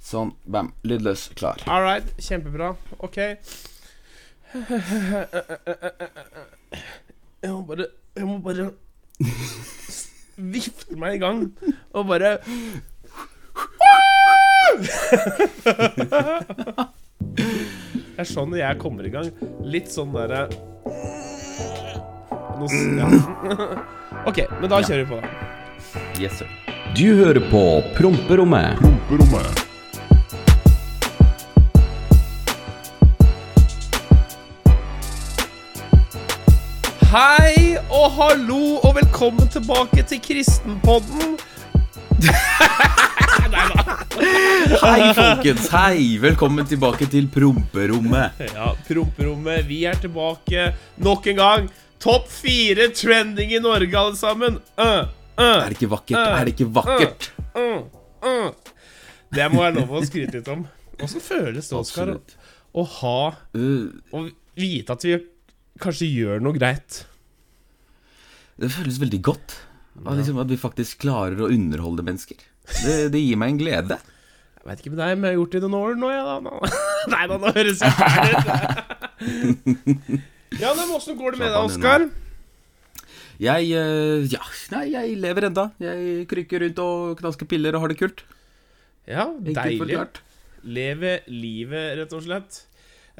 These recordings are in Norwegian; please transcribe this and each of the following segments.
Sånn, bam. Lydløs, klar. All right, kjempebra. OK. Jeg må bare Jeg må bare vifte meg i gang og bare Det er sånn jeg kommer i gang. Litt sånn derre ja. OK, men da kjører vi på. Yes, sir. Du hører på Promperommet. Hei og hallo og velkommen tilbake til Kristenpodden. Hei, folkens. Hei. Velkommen tilbake til promperommet. Ja, Promperommet, vi er tilbake nok en gang. Topp fire trending i Norge, alle sammen. Uh, uh, Er det ikke vakkert? Er det ikke vakkert? uh, uh. Det må være lov å skryte litt om. Åssen føles det, Oskar, å ha Uh, Å vite at vi kanskje gjør noe greit? Det føles veldig godt. At, liksom, at vi faktisk klarer å underholde mennesker. Det, det gir meg en glede. Jeg veit ikke med deg, men jeg har gjort det i noen år nå, jeg, da. Nei da, nå høres jeg fæl ut. Ja, men åssen går det med deg, Oskar? Jeg eh, Ja, nei, jeg lever enda. Jeg krykker rundt og knasker piller og har det kult. Ja, deilig. Leve livet, rett og slett.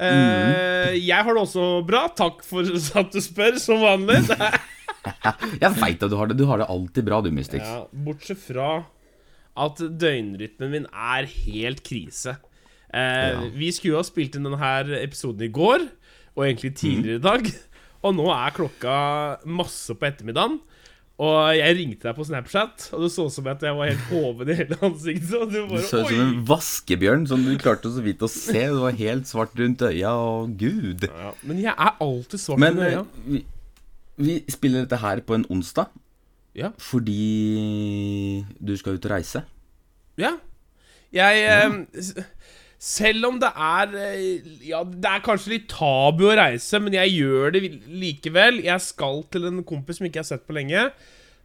Eh, Jeg har det også bra. Takk for at du spør, som vanlig. Jeg veit at du har det. Du har det alltid bra, du, Mystix. Ja, bortsett fra at døgnrytmen min er helt krise. Eh, Ja. Vi skulle jo ha spilt inn denne episoden i går, og egentlig tidligere i dag. Og nå er klokka masse på ettermiddagen. Og jeg ringte deg på Snapchat, og det så ut som at jeg var helt hoven i hele ansiktet. Og du Du så ut som en vaskebjørn som du klarte så vidt å se. Du var helt svart rundt øya, og gud. Ja, men jeg er alltid svart Men i eh, øya. vi, vi spiller dette her på en onsdag Ja. fordi du skal ut og reise. Ja. Jeg eh, Selv om det er eh, Ja, det er kanskje litt tabu å reise, men jeg gjør det likevel. Jeg skal til en kompis som ikke jeg har sett på lenge.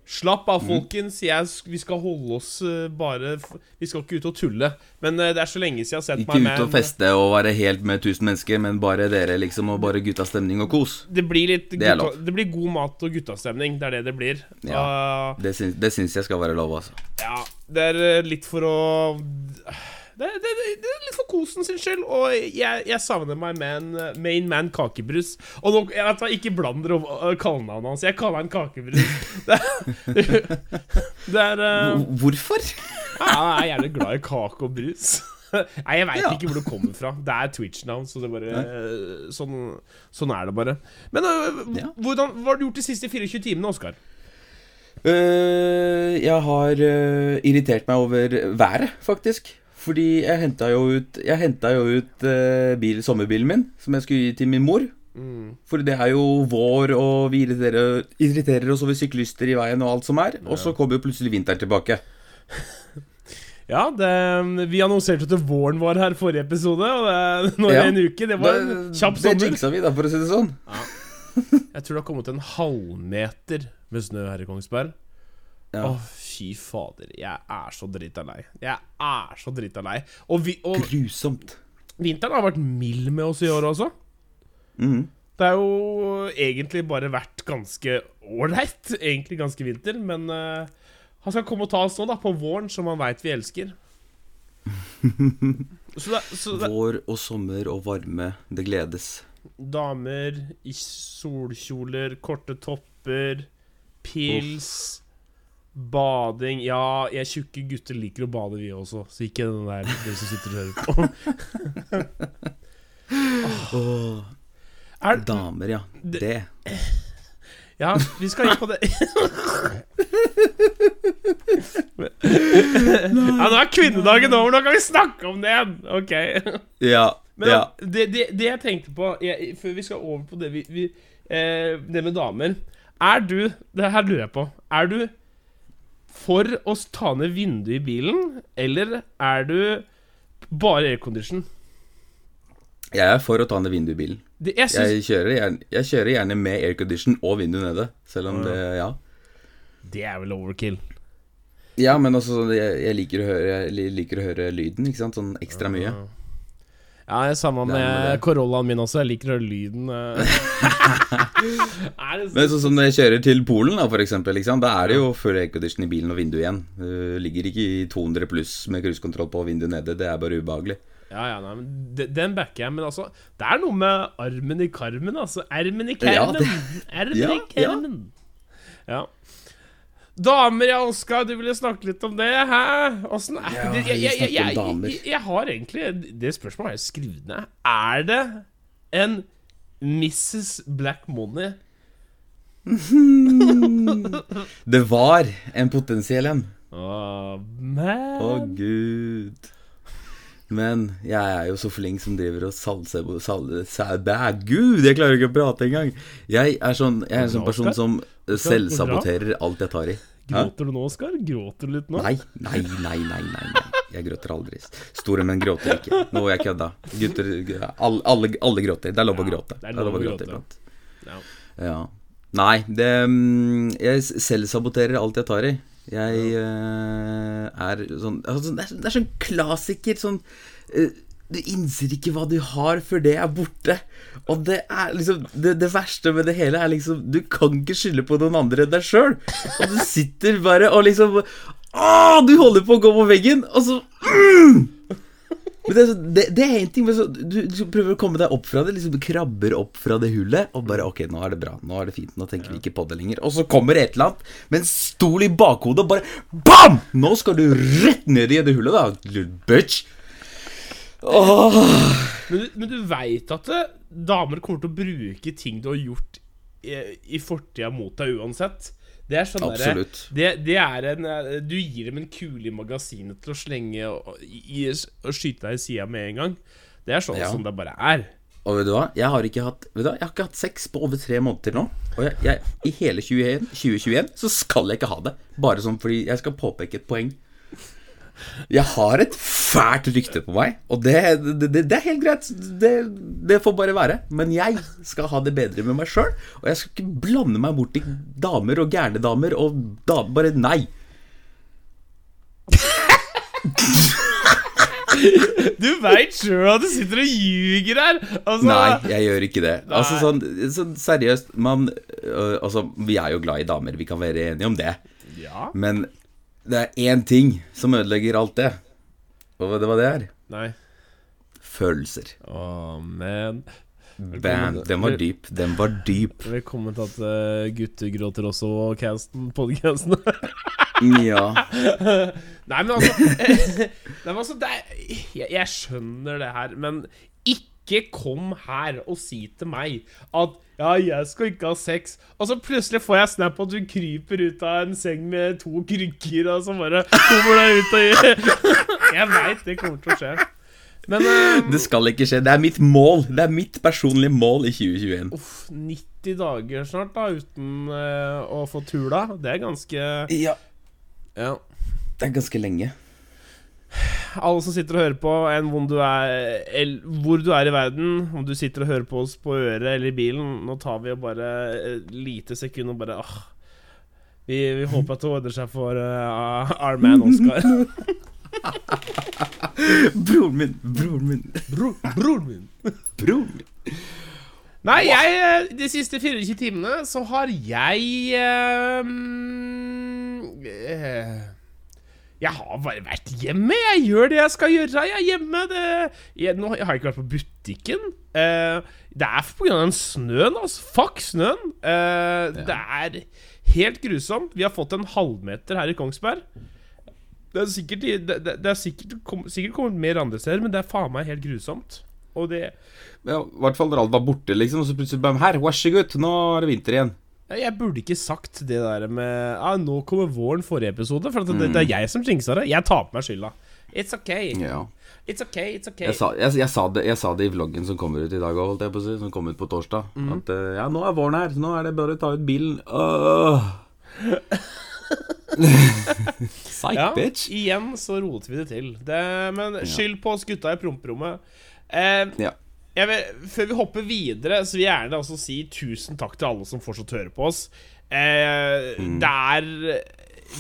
Slapp av, folkens. Jeg, vi skal holde oss eh, bare Vi skal ikke ut og tulle. Men eh, det er så lenge siden jeg har sett Ikke meg ut og feste og være helt med tusen mennesker, men bare dere, liksom, og bare guttas stemning og kos. Det blir litt Det gutta, det blir god mat og guttastemning. Det er det det blir. Ja. uh, Det syns, det syns jeg skal være lov, altså. Ja, det er litt for å det, det, det, er litt for kosen sin skyld. Og jeg, jeg savner meg man, main man kakebrus. Og nå, jeg vet hva, ikke bland dere om uh, kallenavnet hans. Jeg kaller han kakebrus. Det, det er uh, Hvorfor? ja, Jeg er gjerne glad i kake og brus. Nei, jeg veit Ja. ikke hvor det kommer fra. Det er Twitch-navn, så det bare eh, sånn, sånn er det bare. Men uh, Ja. hvordan, hva har du gjort de siste 24 timene, Oskar? Uh, jeg har uh, irritert meg over været, faktisk. Fordi jeg henta jo ut jo ut øh, bil, sommerbilen min, som jeg skulle gi til min mor. For det er jo vår, og vi irriterer, irriterer oss over syklister i veien og alt som er. Og så kommer jo plutselig vinteren tilbake. Ja, det, vi annonserte at våren var her forrige episode, og det, nå er det Ja. en uke. Det var en kjapp sommer. det jinxa vi, da, for å si det sånn. Jeg tror det har kommet en halvmeter med snø her i Kongsberg. Å, Ja. fy fader. Jeg er så drita lei. Jeg er så drita lei. Og, vi, og Grusomt. vinteren har vært mild med oss i år også. Mm. Det har jo egentlig bare vært ganske ålreit. Egentlig ganske vinter, men uh, han skal komme og ta oss nå, da, på våren, som han veit vi elsker. Så det, så det, Vår og sommer og varme, det gledes. Damer i solkjoler, korte topper, pils, bading Ja, jeg tjukke gutter liker å bade, vi også, så ikke den der den som sitter og hører på. Åh, Er, damer, ja. Det- Det. ja, vi skal inn på det. ja, nå er kvinnedagen over, nå kan vi snakke om det igjen! Ok. Ja. Men ja. det, det, det jeg tenkte på jeg, Før vi skal over på det vi, vi eh, Det med damer Er du Det her lurer jeg på. Er du for å ta ned vinduet i bilen, eller er du bare aircondition? Jeg er for å ta ned vinduet i bilen. Det, jeg synes... Jeg kjører, gjerne, jeg kjører gjerne med aircondition og vindu nede. Selv om det Ja. Det er vel overkill. Ja, men også jeg, jeg, liker å høre, liker å høre lyden, ikke sant? Sånn ekstra mye. Ja, det er samme med med det. Corollaen min også. Jeg liker lyden. eh. det Men sånn som når jeg kjører til Polen, da, for eksempel? Da er det jo full aircondition i bilen og vindu igjen. Det ligger ikke i 200 pluss med cruisekontroll på vinduet nede. Det er bare ubehagelig. Ja, ja, nei, men de- Den backer jeg, men altså Det er noe med armen i karmen, altså. Ermen i Ja, kermen. det- Ermen ja, i kermen. Ja. Damer, ja, Oskar, du ville snakke litt om det, hæ? Åssen er Ja, det? Jeg, jeg, jeg, jeg, har egentlig Det spørsmålet har jeg skrevet ned. Er det en Mrs. Black Money? Det var en potensiell en. Å, gud. Men jeg er jo så flink som driver og salser salser, salser, Gud, jeg klarer ikke å prate engang. Jeg er sånn Jeg er en sånn person som selvsaboterer alt jeg tar i. Gråter du nå, Oskar? Gråter du litt nå? Nei, nei, nei, nei, nei, nei. Jeg gråter aldri. Store menn gråter ikke. Nå er jeg kødda. Gutter alle, alle, alle gråter. Det er lov å gråte. det er lov å gråte. iblant. Ja. Ja. Nei, det mm, Jeg selvsaboterer alt jeg tar i. Jeg uh, er sånn altså, det, er, det er sånn klassiker sånn eh, Du innser ikke hva du har før det er borte. Og det er liksom Det, det verste med det hele er liksom Du kan ikke skylde på noen andre enn deg sjøl. Og du sitter bare og liksom Å, du holder på å gå på veggen, og så mm! Men det, det, det er en ting men så, du, du prøver å komme deg opp fra det. Liksom krabber opp fra det hullet og bare Ok, nå er det bra. Nå er det fint. Nå tenker vi ikke på det lenger. Og så kommer et eller annet med en stol i bakhodet og bare BAM! Nå skal du rett ned i det hullet, da, bitch. Men, men du veit at eh, damer kommer til å bruke ting du har gjort i, i fortida mot deg uansett. Det er sånn Absolutt. Der, det, det er en eh, Du gir dem en kule i magasinet til å slenge og, i, og skyte deg i sida med en gang. Det er sånn Ja. som det bare er. Og vet du hva? Jeg har ikke hatt Vet du hva? Jeg har ikke hatt sex på over tre måneder nå. Og jeg, jeg, i hele 2021, 2021 så skal jeg ikke ha det. Bare sånn fordi jeg skal påpeke et poeng. Jeg har et fælt rykte på meg, og det, det, det, det er helt greit. Det, får bare være. Men jeg skal ha det bedre med meg sjøl, og jeg skal ikke blande meg bort i damer og gærne damer og da, Bare nei. Du veit sjøl at du sitter og ljuger her! Altså, Nei, jeg gjør ikke det. Altså sånn, sånn seriøst, man øh, Altså, vi er jo glad i damer, vi kan være enige om det. Ja? Men det er én ting som ødelegger alt det. Og det var det her. Nei. Følelser. Å, men Bam. Den var dyp. Den var dyp. Velkommen til at uh, gutter gråter også, casten, podcasten. Ja. Nei, men altså Nei, men altså er, jeg, jeg skjønner det her, men ikke kom her og si til meg at ja, jeg skal ikke ha sex. Og så plutselig får jeg snap at du kryper ut av en seng med to krykker, og så bare kommer deg ut og Jeg veit det kommer til å skje. Men eh, Det skal ikke skje. Det er mitt mål. Det er mitt personlige mål i 2021. uff, 90 dager snart da uten uh, å få tula. Det er ganske Ja. Ja. Det er ganske lenge. Alle som sitter og hører på, en hvor du er, hvor du er i verden, om du sitter og hører på oss på øret eller i bilen Nå tar vi jo bare et lite sekund og bare ah, vi, vi håper at det ordner seg for uh, our man Oscar. Broren min, broren min, Bro, broren min. broren min. Nei, jeg eh, de siste 24 timene så har jeg um, eh, Jeg har bare vært hjemme. Jeg gjør det jeg skal gjøre. Jeg er hjemme. Det, jeg, nå har jeg ikke vært på butikken. Eh, det er på grunn av den snøen, altså. Fuck snøen. Eh, Det er helt grusomt. Vi har fått en halvmeter her i Kongsberg. Det er sikkert, det, det, det er sikkert, kom, sikkert kommet mer andre steder, men det er faen meg helt grusomt. Og det Ja, I hvert fall når alt var borte, liksom. Og så plutselig bam, her, vær så god, nå er det vinter igjen. Jeg burde ikke sagt det der med ah, 'Nå kommer våren' forrige episode. For det, det er jeg som jinxa det. Jeg tar på meg skylda. It's okay. Ja. It's okay, it's okay. Jeg sa, jeg, jeg, sa det, jeg sa det i vloggen som kommer ut i dag òg, si. Som kom ut på torsdag. At eh, ja, nå er våren her. Nå er det bare å ta ut bilen. Uh. Psych, ja, bitch. igjen så roter vi det til. Det, men skyld på oss gutta i promperommet. Eh, Ja. Vil, før vi hopper videre, så vil jeg gjerne også si tusen takk til alle som fortsatt hører på oss. Eh, mm. Der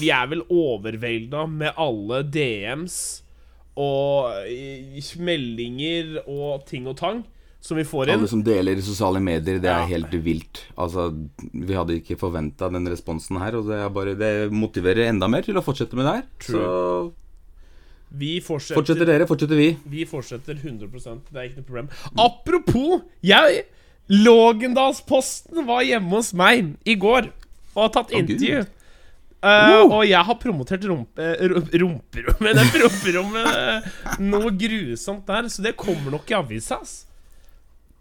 Vi er vel overvelda med alle DMs og meldinger og ting og tang som vi får inn. Alle som deler i sosiale medier, det Ja. er helt vilt. Altså, vi hadde ikke forventa den responsen her, og det, er bare, det motiverer enda mer til å fortsette med det her. Så Vi fortsetter, fortsetter dere, fortsetter vi. Vi fortsetter 100% Det er ikke noe problem. Apropos, jeg Lågendalsposten var hjemme hos meg i går og har tatt Gud. intervju. Uh, og jeg har promotert rumpe, ru- rumperommet Det promperommet noe grusomt der, så det kommer nok i avisa. ass.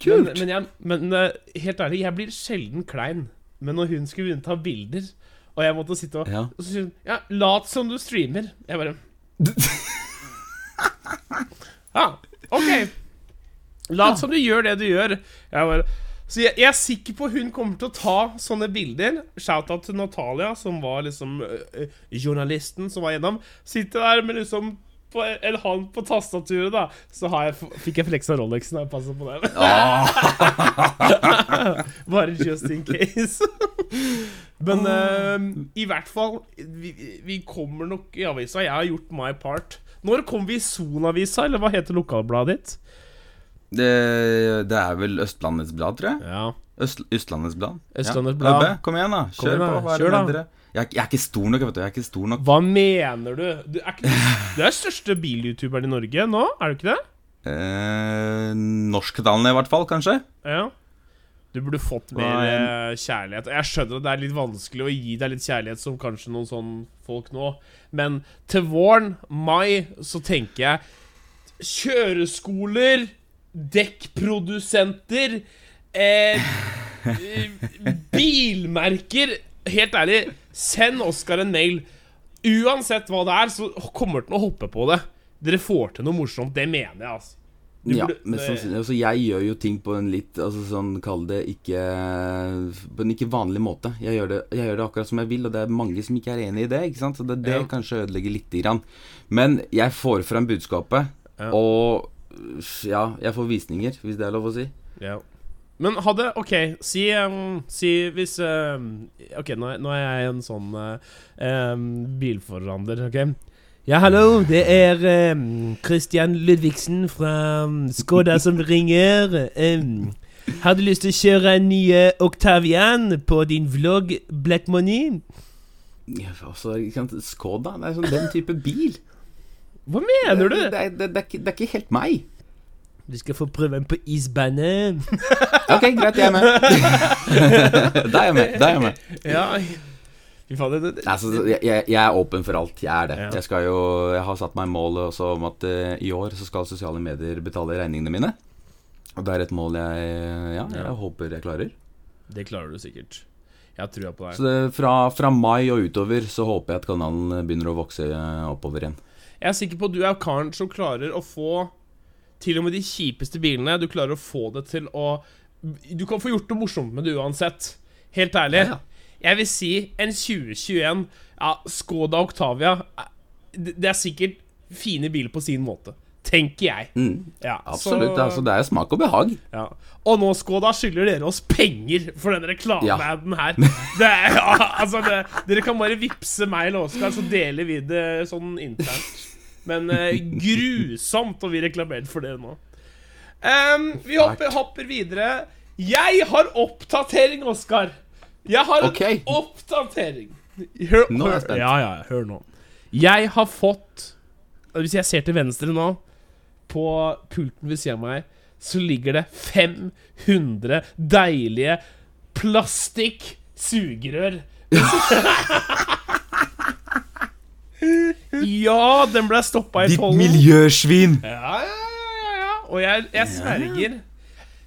Men, Kult! men, jeg, men eh, helt ærlig, jeg blir sjelden klein. Men når hun skulle begynne å ta bilder, og jeg måtte sitte og Ja. Og så sier hun Ja, lat som du streamer. Jeg bare Ja, ok. Lat som du gjør det du gjør. Jeg bare så jeg, jeg er sikker på hun kommer til å ta sånne bilder. Shout-out til Natalia, som var liksom ø, ø, journalisten som var gjennom. Sitter der med liksom på en hånd på tastaturet, da. Så har jeg, fikk jeg fleksa Rolexen, og jeg passer på den. Bare just in case. Men ø, i hvert fall vi, vi kommer nok i avisa. Jeg har gjort my part. Når kom vi i Son-avisa, eller hva heter lokalbladet ditt? Det, det er vel Østlandets Blad, tror jeg. Ja. Øst, Østlandets Blad. Østlandets ja. Blad. Øbbe, kom igjen, da. Kjør igjen, da. på. Hva Kjør, da. Jeg, jeg er ikke stor nok, vet du. Jeg er ikke stor nok. Hva mener du? Du er, ikke, du er største bil-youtuberen i Norge nå, er du ikke det? Eh, Norsktalende, i hvert fall, kanskje. Ja. Du burde fått mer er- eh, kjærlighet. Jeg skjønner at det er litt vanskelig å gi deg litt kjærlighet som kanskje noen sånn folk nå, men til våren, mai, så tenker jeg kjøreskoler, dekkprodusenter, eh, eh, bilmerker Helt ærlig, send Oskar en mail. Uansett hva det er, så kommer han til å hoppe på det. Dere får til noe morsomt. Det mener jeg, altså. Du Ja, mest men sannsynlig, altså, jeg gjør jo ting på en litt altså, sånn, Kall det ikke På en ikke vanlig måte. Jeg gjør, det, jeg gjør det akkurat som jeg vil, og det er mange som ikke er enig i det. Ikke sant? Så det, det Ja. kanskje ødelegger lite grann. Men jeg får frem budskapet, Ja. og ja, jeg får visninger, hvis det er lov å si. Ja. Men hadde Ok, si, um, si hvis um, Ok, nå, nå er jeg en sånn uh, um, bilforhandler, ok? Ja, hallo, det er um, Christian Ludvigsen fra um, Skoda som ringer. Um, har du lyst til å kjøre en ny Octavian på din vlogg Black Money? Ja, altså. Skoda, det er sånn den type bil. Hva mener du? Det, det, det, det, er ikke, er ikke helt meg. Du skal få prøve en på isbane. Ok, greit, jeg er med. da er jeg med. Da er jeg med. ja, Altså, jeg, jeg, er åpen for alt. Jeg er det. Ja. Jeg, skal jo, jeg har satt meg mål også om at uh, i år så skal sosiale medier betale regningene mine. Og det er et mål jeg, ja, jeg Ja. håper jeg klarer. det klarer du sikkert. Jeg tror på deg. Så det, fra, fra mai og utover så håper jeg at kanalen begynner å vokse eh, oppover igjen. Jeg er sikker på at du er karen som klarer å få Til og med de kjipeste bilene. Du klarer å få det til å Du kan få gjort noe morsomt med det uansett. Helt ærlig. Ja, Jeg vil si en 2021 Ja, Skoda Octavia eh, Det er sikkert fine biler på sin måte. Tenker jeg. Mm, Ja, absolutt. så- altså, det er smak og behag. ja. Og nå, Skoda, skylder dere oss penger for den reklameaden her. Det altså det, dere kan bare vippse meg eller Oskar, så deler vi det sånn internt. Men eh, grusomt, å bli reklamert for det nå. Um, vi hopper, hopper videre. Jeg har oppdatering, Oskar. Jeg har en oppdatering. Hør, Nå er jeg spent. ja, ja, hør nå. Jeg har fått Hvis jeg ser til venstre nå, på pulten ved siden av meg, så ligger det 500 deilige plastikk sugerør. ja, den ble stoppa i Ditt miljøsvin! Ja, ja, ja, ja. Og jeg, jeg sverger.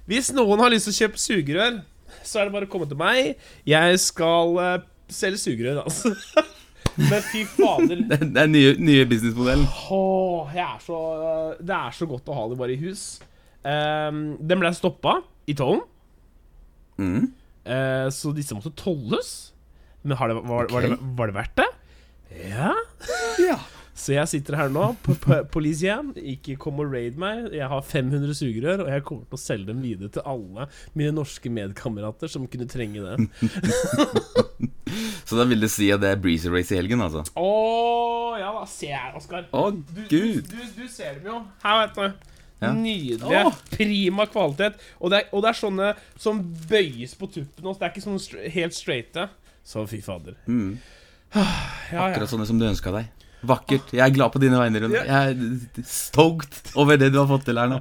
Hvis noen har lyst til å kjøpe sugerør, så er det bare å komme til meg. Jeg skal uh, selge sugerør, altså. Men fy fader. Det det er nye, nye businessmodellen. Åh, er så, det er så godt å ha det bare i hus. Ehm, den ble stoppa i tollen, Mm. Uh, så disse måtte tolles. Men har det, var, var, det, var det verdt det? Ja. Ja. Så jeg sitter her nå på, på Polisian. Ikke kom og raid meg. Jeg har 500 sugerør, og jeg kommer til å selge dem videre til alle mine norske medkamerater som kunne trenge det. Så da vil det si at det er breezy race i helgen, altså? Å ja da, se her, Oskar. Oh, Du, gud! du, du ser dem jo. Her, vet du. Ja. Nydelige. Oh! Prima kvalitet. Og det, er, og det er sånne som bøyes på tuppen også. Det er ikke sånn helt straighte. Så fy fader. Mm. Ja, ja. Akkurat sånne som du ønska deg. Vakkert. Jeg er glad på dine vegne, Rune. Jeg er stoked over det du har fått til her nå.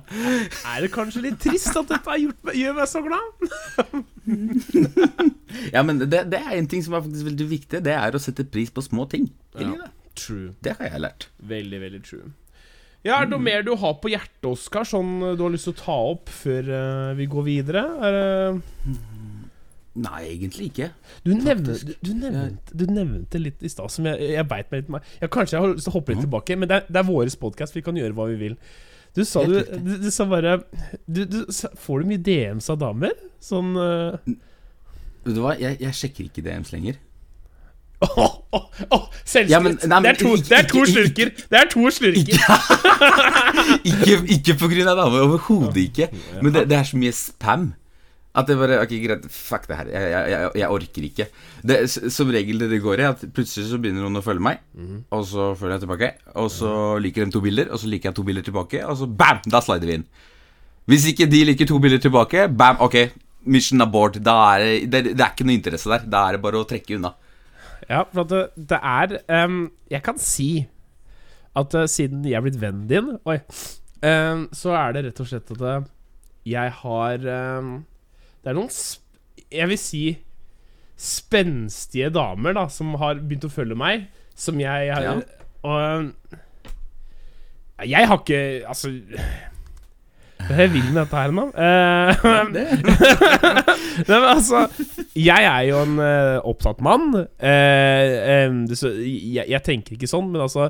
Er det kanskje litt trist at dette har gjort, gjør meg så glad? Ja, men det, det er en ting som er faktisk veldig viktig. Det er å sette pris på små ting i Ja. livet. True. Det har jeg lært. Veldig, veldig true. Ja, Er det noe mer du har på hjertet, Oskar, sånn du har lyst til å ta opp før eh, vi går videre? Er det Nei, egentlig ikke. Du nevnte, du, nevnte, du nevnte litt i stad som jeg, jeg beit meg litt med. Ja, Kanskje jeg har lyst til å hoppe litt tilbake, men det er, det er vår podkast. Vi kan gjøre hva vi vil. Du sa, du, du, sa bare Får du mye DMs av damer? Sånn uh, Vet du hva, jeg, jeg sjekker ikke DMs lenger. Oh, oh, oh! Ja, men- nei, men det, er to, det er to slurker! Det er to slurker! Ikke, ikke på grunn av damer, overhodet ikke. Men det, det er så mye spam. At det bare Ok, greit, fuck det her. Jeg, jeg, jeg, jeg orker ikke. Det, som regel det det går i, at plutselig så begynner noen å følge meg, og så følger jeg tilbake. Og så liker de to bilder, og så liker jeg to bilder tilbake, og så bam! Da slider vi inn. Hvis ikke de liker to bilder tilbake, bam, ok, mission abort. Da er det, det, det er ikke noe interesse der. Da er det bare å trekke unna. Ja, for det, det er um, Jeg kan si at uh, siden jeg er blitt vennen din Oi. Um, så er det rett og slett at eh, jeg har ehm, Det er noen Jeg vil si spenstige damer da som har begynt å følge meg, som jeg har Ja. Og ehm, Jeg har ikke Altså Hva er jeg vil med dette her mann? Eh, Nei, men altså Jeg er jo en uh, opptatt mann. Uh, um, det, så, jeg, jeg tenker ikke sånn, men altså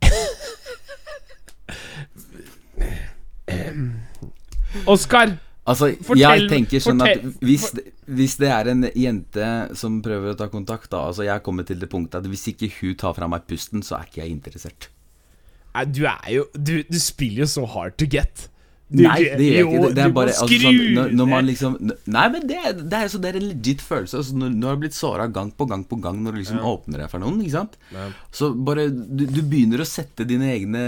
Oskar! Altså, Fortell- jeg tenker sånn at hvis, hvis det er en jente som prøver å ta kontakt, da Altså, jeg er kommet til det punktet at hvis ikke hun tar fra meg pusten, så er ikke jeg interessert. Nei, Du er jo Du, du spiller jo så hard to get. Du- Nei, det gjør jeg ikke. Det, det er bare altså, sånn, når, når man liksom Nei, men det, det er så det er en legit følelse. Altså, når, når du har blitt såra gang på gang på gang når du liksom åpner deg for noen, ikke sant. Ja. Så bare du, du begynner å sette dine egne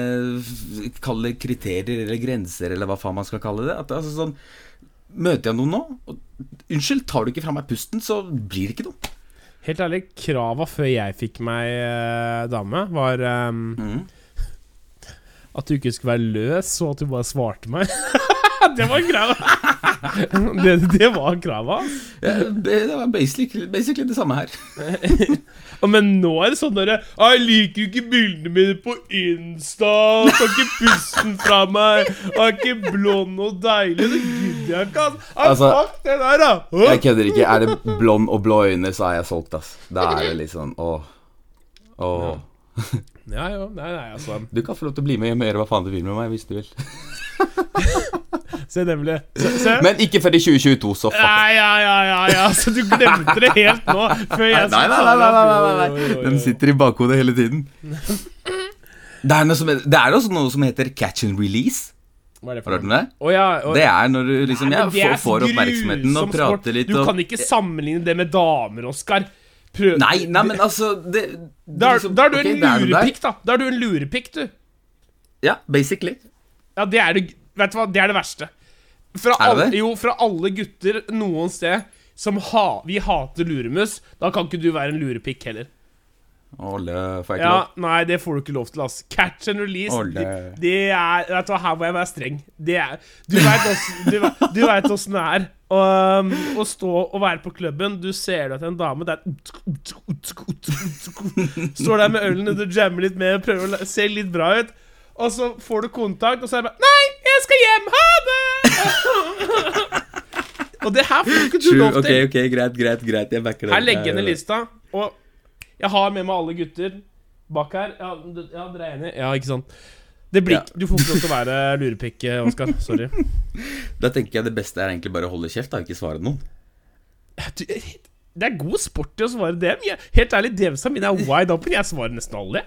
Kall det kriterier eller grenser, eller hva faen man skal kalle det. At, altså, sånn, møter jeg noen nå, og Unnskyld, tar du ikke fra meg pusten, så blir det ikke noe. Helt ærlig, krava før jeg fikk meg eh, dame, var um, mm. at du ikke skulle være løs, og at du bare svarte meg. det var krava! Det, det var krava. ass. Ja, det var basically, basically det samme her. Men nå er det sånn derre «Ah, 'Jeg liker jo ikke bildene mine på Insta. Tar ikke pusten fra meg. Er ikke blond og deilig. Det gidder jeg ikke. ass. Altså, fuck det der, da. Jeg kødder ikke. Er det blond og blå øyne, så er jeg solgt, ass. Da er det litt sånn åh. Åh. Ja, ja. Nei, nei, altså. Du kan få lov til å bli med hjem og gjøre hva faen du vil med meg, hvis du vil. Se nemlig. Se. se. Men ikke før i 2022, så fuck. Ja, ja, ja, ja, ja. Så du glemte det helt nå. Før jeg Nei, nei, nei, nei, nei, nei, nei. Den sitter i bakhodet hele tiden. Det er, noe som, det er også noe som heter catch and release. Hva er det Har du hørt om det? Oh, ja, oh, Det er når du liksom Nei, ja, får, er får oppmerksomheten og prater litt Du kan ikke sammenligne det med damer, Oskar. Prøv Nei, nei, men altså det, Da liksom- er du okay, en lurepikk, da. Da er du en lurepikk, du. Ja, basically. Ja, det er det Vet du hva, det er det verste. Fra Er det det? jo, fra alle gutter noen sted som ha, vi hater luremus, da kan ikke du være en lurepikk heller. Olle, får jeg ikke Ja, lov? Nei, det får du ikke lov til, ass. Catch and release, det, det er Vet du hva, her må jeg være streng. Det er Du veit åssen det er. Um, å stå og være på klubben, du ser at en dame der Står der med ølen og du jammer litt med, prøver å se litt bra ut, og så får du kontakt, og så er det bare Nei, jeg skal hjem! Ha det! Og det her får du ikke du lov til. ok, greit, greit, greit. Jeg backer det. Her legger jeg ned lista, og jeg har med meg alle gutter bak her. Ja, ja dere er enige? Ja, ikke sant? Det blir, Ja. Du får ikke lov til å være lurepikk, eh, Oskar. Sorry. Da tenker jeg det beste er egentlig bare å holde kjeft, da, ikke svare noen. Du, det er god sport i å svare dem. Jeg, helt ærlig, DM-sa mine er wide open. Jeg svarer nesten alle.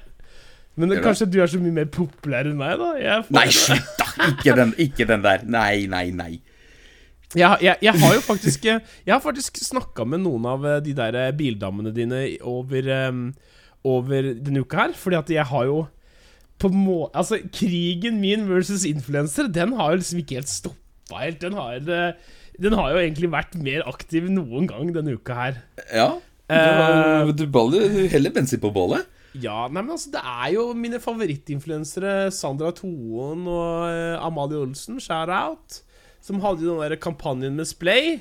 Men det, kanskje du er så mye mer populær enn meg, da? Jeg får- Nei, slutt, da! Ikke den, ikke den der. Nei, nei, nei. Jeg, jeg, jeg har jo faktisk Jeg har faktisk snakka med noen av eh, de der eh, bildammene dine over, um, over denne uka her, fordi at jeg har jo på må... Altså, krigen min versus influenser, den har jo liksom ikke helt stoppa helt. Den har, eh, den har jo egentlig vært mer aktiv noen gang denne uka her. Ja. Eh, Du, baller, du heller bensin på bålet. Ja, nei, men altså, det er jo mine favorittinfluensere, Sandra Toen og eh, Amalie Olsen, shout out, som hadde jo den der kampanjen med Splay.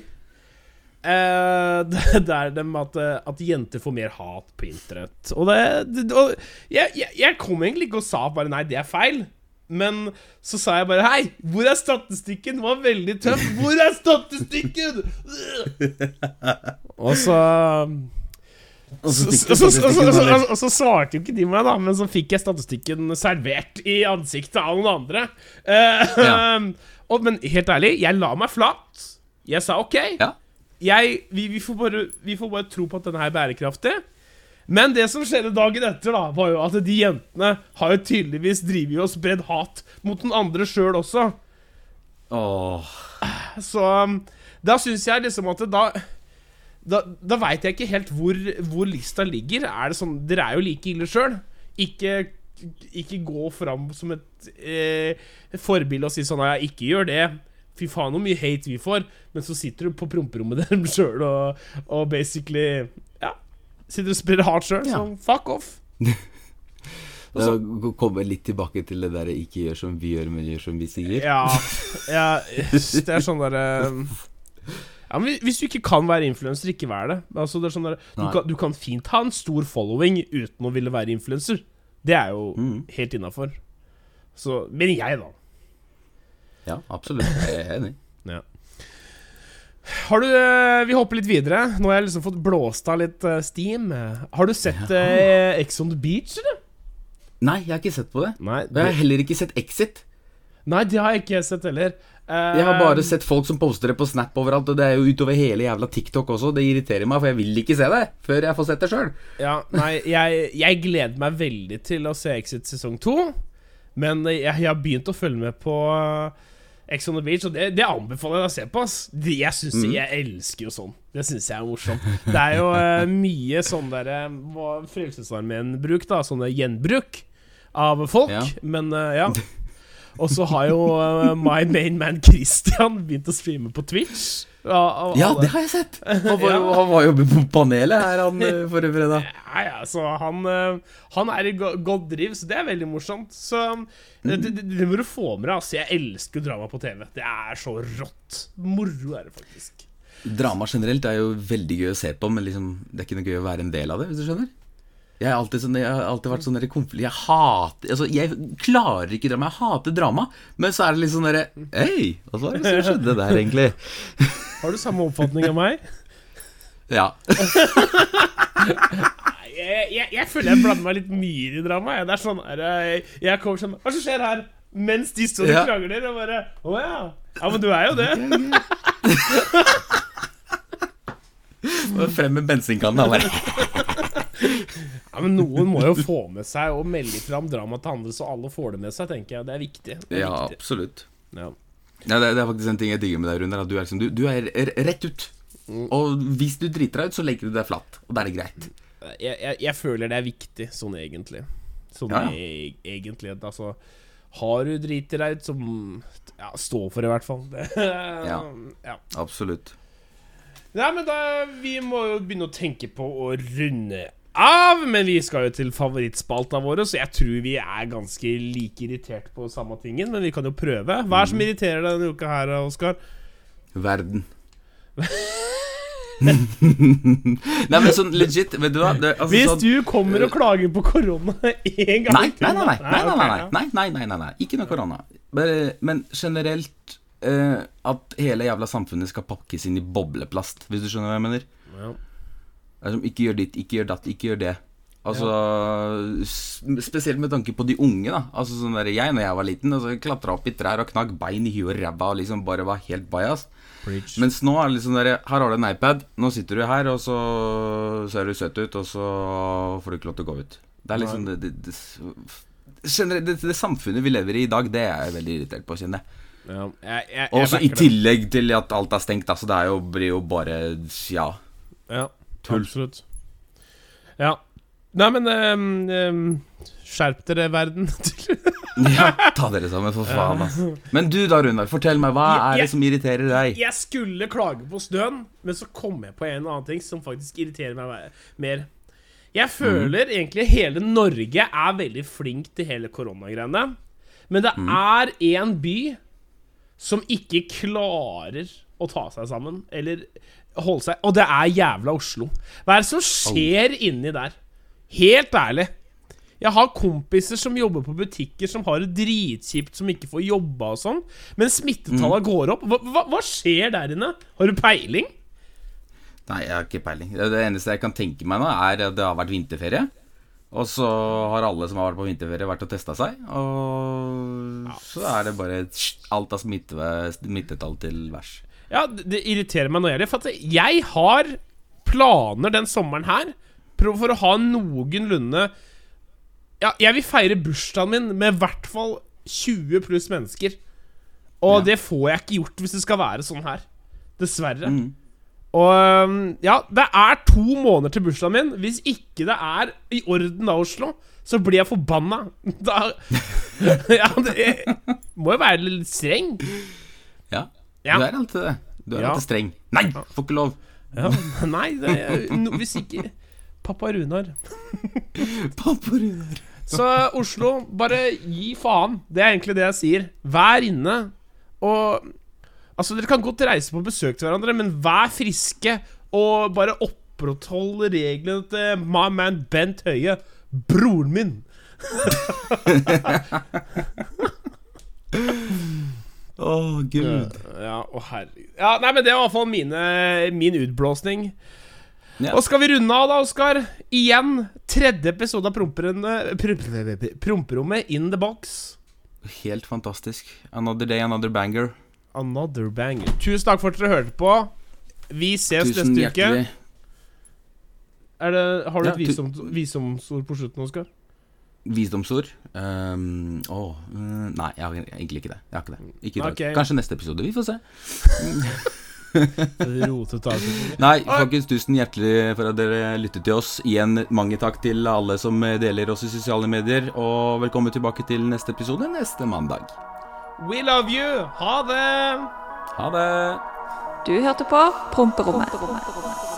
Eh, det det er dem at, eh, at jenter får mer hat på internett. Og det, det og jeg, jeg, jeg kom egentlig ikke og sa bare nei, det er feil. Men så sa jeg bare Hei, hvor er statistikken? Den var veldig tøff. Hvor er statistikken? og så Og så, svarte jo ikke de meg, da, men så fikk jeg statistikken servert i ansiktet av noen andre. Uh, Ja. og, men helt ærlig, jeg la meg flat. Jeg sa OK. Ja. Jeg, vi, vi, får bare, vi får bare tro på at denne her er bærekraftig. Men det som skjedde dagen etter, da var jo at de jentene har jo tydeligvis drevet og spredd hat mot den andre sjøl også. Åh. Så um, da syns jeg liksom at det da Da, da veit jeg ikke helt hvor, hvor lista ligger. Er det sånn Dere er jo like ille sjøl. Ikke, ikke gå fram som et eh, forbilde og si sånn Ja, ikke gjør det. Fy faen hvor mye hate vi får. Men så sitter du på promperommet deres sjøl og, og basically Ja. Sitter og spiller hardt sjøl. Ja. Så fuck off. Da kommer litt tilbake til det der 'ikke gjør som vi gjør, men gjør som vi sier'. Ja, ja Det er sånn derre ja, men Hvis du ikke kan være influenser, ikke vær det. Altså, det er sånn der, du, kan, du kan fint ha en stor following uten å ville være influenser. Det er jo Mm. helt innafor. Så Men jeg, da. Ja, absolutt. Jeg er enig. Ja. Har du eh, Vi hopper litt videre. Nå har jeg liksom fått blåst av litt eh, steam. Har du sett eh, Ex on the Beach, eller? Nei, jeg har ikke sett på det. Nei, Og jeg har heller ikke sett Exit. nei, det har jeg ikke sett heller. Jeg har bare sett folk som poster det på Snap overalt, og det er jo utover hele jævla TikTok også. Det irriterer meg, for jeg vil ikke se det før jeg får sett det sjøl. Ja, nei, jeg, jeg gleder meg veldig til å se Exit sesong to. Men jeg, jeg har begynt å følge med på uh, Ex on the Beach, og det, det anbefaler jeg deg å se på. ass Jeg synes, jeg elsker jo sånn. Det syns jeg er morsomt. Det er jo uh, mye sånn derre hva Frelsesarmeen-bruk, da. Sånne gjenbruk av folk. Ja. Men uh, ja. Og så har jo uh, my main man Christian begynt å streame på Twitch. Ja, Ja, det har jeg sett! Han var, jo- han var jo på panelet her, han eh, forrige fredag. Ja, ja, så han, eh, han er i go- godt driv, så det er veldig morsomt. Så det, det, det må du få med deg. Altså, jeg elsker drama på TV. Det er så rått. Moro er det faktisk. Drama generelt er jo veldig gøy å se på, men liksom, det er ikke noe gøy å være en del av det, hvis du skjønner? Jeg har alltid, sånn, jeg har alltid vært sånn konflikt Jeg hater altså, Jeg klarer ikke drama. Jeg hater drama. Men så er det litt sånn derre Hei, hva var det som skjedde der, egentlig? Har du samme oppfatning av meg? Ja. Jeg, jeg, jeg føler jeg blander meg litt mye i drama. Det er sånn jeg, jeg kommer sånn Hva som skjer her? Mens de står og krangler, og bare Å ja. Ja, men du er jo det. Frem med bensinkannen. Han bare Ja, Men noen må jo få med seg og melde fram drama til andre, så alle får det med seg, tenker jeg. Det er viktig. Det er Ja, viktig. absolutt. Ja. Ja, det, det er faktisk en ting jeg digger med deg, Runar. At du er, liksom, du, du er rett ut. Og hvis du driter deg ut, så legger du deg flatt. Og da er det greit. jeg, jeg, jeg føler det er viktig, sånn egentlig. Sånn Ja, ja. e egentlig. Altså, har du driti deg ut, så ja, stå for det, i hvert fall. Det, Ja. ja. Absolutt. Nei, men da Vi må jo begynne å tenke på å runde av. Men vi skal jo til favorittspalta våre, så jeg tror vi er ganske like irritert på samme tingen. Men vi kan jo prøve. Hva er det som Mm. irriterer deg denne uka her, Oskar? Verden. Nei, men sånn legit, vet du hva? Det, altså, Hvis sånn, du kommer og klager på korona én gang Nei, nei, nei. nei, nei, nei, nei, nei, nei, nei, nei, nei. Ikke noe korona. Bare, men generelt uh, at hele jævla samfunnet skal pakkes inn i bobleplast, hvis du skjønner hva jeg mener. Ja. Som, ikke gjør ditt, ikke gjør datt, ikke gjør det. Altså, ja. Spesielt med tanke på de unge. da Altså sånn der, Jeg, når jeg var liten, altså, klatra opp i trær og knakk bein i huet og ræva og liksom bare var helt bajas. Mens nå er det liksom der, her har du en iPad, nå sitter du her, og så ser du søt ut, og så får du ikke lov til å gå ut. Det er liksom det, det, det, det, samfunnet vi lever i i dag, det er jeg veldig irritert på, kjenner jeg. Ja, jeg, jeg, jeg Og så i tillegg til at alt er stengt, altså det er jo, blir jo bare Ja. Ja, Tull. absolutt. Ja. Nei, men um, um, Skjerp dere, verden. ja ta dere sammen, for faen. Ass. Men du da, Runar. Fortell meg, hva er det som irriterer deg? jeg skulle klage på snøen, men så kom jeg på en eller annen ting som faktisk irriterer meg mer. Jeg føler egentlig hele Norge er veldig flink til hele koronagreiene. Men det er én by som ikke klarer å ta seg sammen, eller holde seg Og det er jævla Oslo. Hva er det som skjer inni der? Helt ærlig. Jeg har kompiser som jobber på butikker som har det dritkjipt, som ikke får jobba og sånn, men smittetallene går opp. Hva, hva, hva skjer der inne? Har du peiling? Nei, jeg har ikke peiling. Det, eneste jeg kan tenke meg nå, er at det har vært vinterferie. Og så har alle som har vært på vinterferie, vært og testa seg. Og så er det bare alt av smittetall til værs. Ja, det, irriterer meg noe jævlig. For at jeg har planer den sommeren her for å ha noenlunde Ja, jeg vil feire bursdagen min med i hvert fall 20 pluss mennesker. Og Ja. det får jeg ikke gjort hvis det skal være sånn her. Dessverre. Mm. Og ja, det er to måneder til bursdagen min. Hvis ikke det er i orden da, Oslo, så blir jeg forbanna. Da Ja, det må jo være litt streng. Ja, du er alltid det. Du er Ja. alltid streng. Nei, får ikke lov. Ja, nei, det er, no, hvis ikke Pappa Runar. Pappa Runar. Så Oslo, bare gi faen. Det er egentlig det jeg sier. Vær inne. Og Altså, dere kan godt reise på besøk til hverandre, men vær friske. Og bare oppretthold reglene til my man Bent Høie. Broren min. Å, gud. Ja, å herregud. Ja, nei, men det var i hvert fall mine, min utblåsning. Ja. Og skal vi runde av, da, Oskar? Igjen tredje episode av Promperommet in the box. Helt fantastisk. Another day, another banger. Another banger. Tusen takk for at dere hørte på. Vi ses Tusen neste uke. hjertelig. Er det, har du Ja, et visdom, visdomsord på slutten, Oskar? Visdomsord? Um, åh, mm, nei, jeg har egentlig ikke det. Jeg har ikke det. Ikke i dag. Ok. Kanskje neste episode. Vi får se. Nei, folkens, tusen hjertelig for at dere lyttet til oss. Igjen mange takk til alle som deler oss i sosiale medier. Og velkommen tilbake til neste episode neste mandag. We love you! Ha det! Ha det! Du hørte på Promperommet.